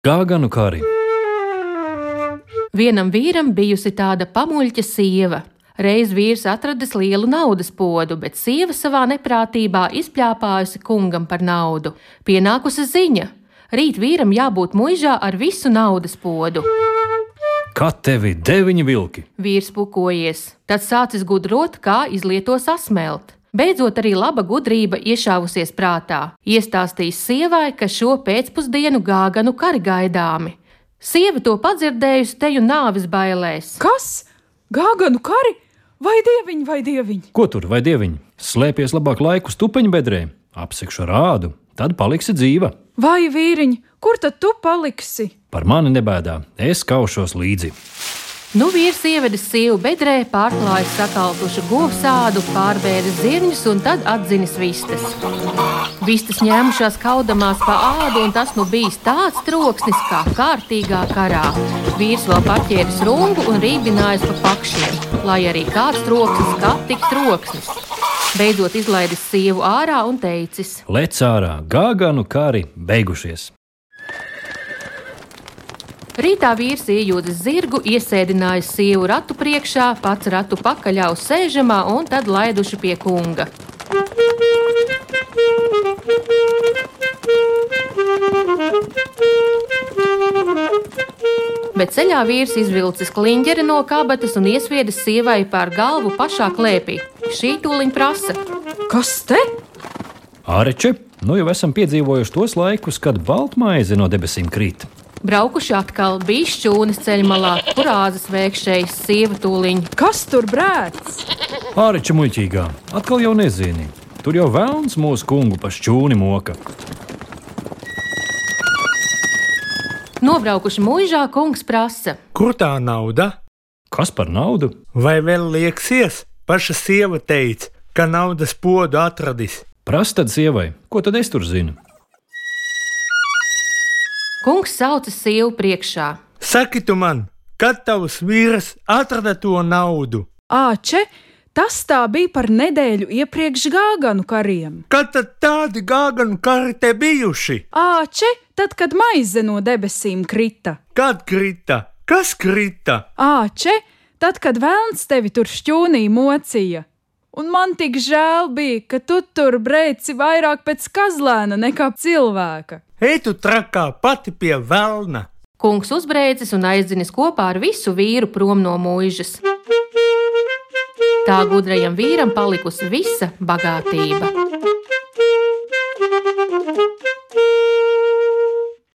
Gāganu kari. Vienam vīram bijusi tāda pamuļķa sieva. Reiz vīrs atradis lielu naudas podu, bet sieva savā neprātībā izpļāpājusi kungam par naudu. Pienākusi ziņa: rīt vīram jābūt muižā ar visu naudas podu. Kā tevi deviņi vilki? Vīrs pukojies, tad sācis gudrot, kā izlieto sasmelt. Beidzot, arī laba gudrība iešāvusies prātā. Iestāstījis sievai, ka šo pēcpusdienu gāganu kari gaidāmi. Sieva to padzirdējusi teju nāves bailēs. Kas? Gāganu kari? Vai dieviņi, vai dieviņi? Ko tur, vai dieviņi? Slēpies labāk laiku stupeņu bedrē, apsekšu rādu, tad paliksi dzīva. Vai vīriņi, kur tad tu paliksi? Par mani nebēdā, es kaušos līdzi. Nu vīrs ievedis sievu bedrē, pārklājis sakaltušu govsādu, pārbēris zirņus un tad atzinis vistas. Vistas ņēmušās kaudamās pa ādu, un tas nu bijis tāds troksnis kā kārtīgā karā. Vīrs vēl paķēris rungu un rībinājis pa pakšiem, lai arī kāds troksnis, kā tik troksnis. Beidzot izlaidis sievu ārā un teicis: Lec ārā, gāganu kari beigušies. Rītā vīrs iejūdzis zirgu, iesēdinājis sievu ratu priekšā, pats ratu pakaļā uz sēžamā un tad laiduši pie kunga. Bet ceļā vīrs izvilcis kliņģeri no kabatas un iesviedis sievai pār galvu pašā klēpī. Šī tūliņ prasa. Kas te? Āreče, nu jau esam piedzīvojuši tos laikus, kad baltmaize no debesīm krīt. Braukuši atkal bija šķūnis ceļmalā, kur āzas vēkšējas sieva tūliņ. Kas tur brēc? Āreče muļķīgā, atkal jau nezini. Tur jau vēlns mūsu kungu pa šķūni moka. Nobraukuši mūžā, kungs prasa. Kur tā nauda? Kas par naudu? Vai vēl lieksies? Paša sieva teica, ka naudas podu atradis. Prasa tad sievai, ko tad es tur zinu? Kungs sauca sievu priekšā. Saki tu man, kad tavs vīrs atrada to naudu? Āče, tas tā bija par nedēļu iepriekš gāganu kariem. Kad tad tādi gāganu kari te bijuši? Āče, tad, kad maize no debesīm krita. Kad krita? Kas krita? Āče, tad, kad vēlns tevi tur šķūnī mocīja. Un man tik žēl bija, ka tu tur brēci vairāk pēc kazlēna nekā cilvēka. Ej tu trakā pati pie velna! Kungs uzbrēcis un aizdzinis kopā ar visu vīru prom no mūžas. Tā gudrajam vīram palikusi visa bagātība.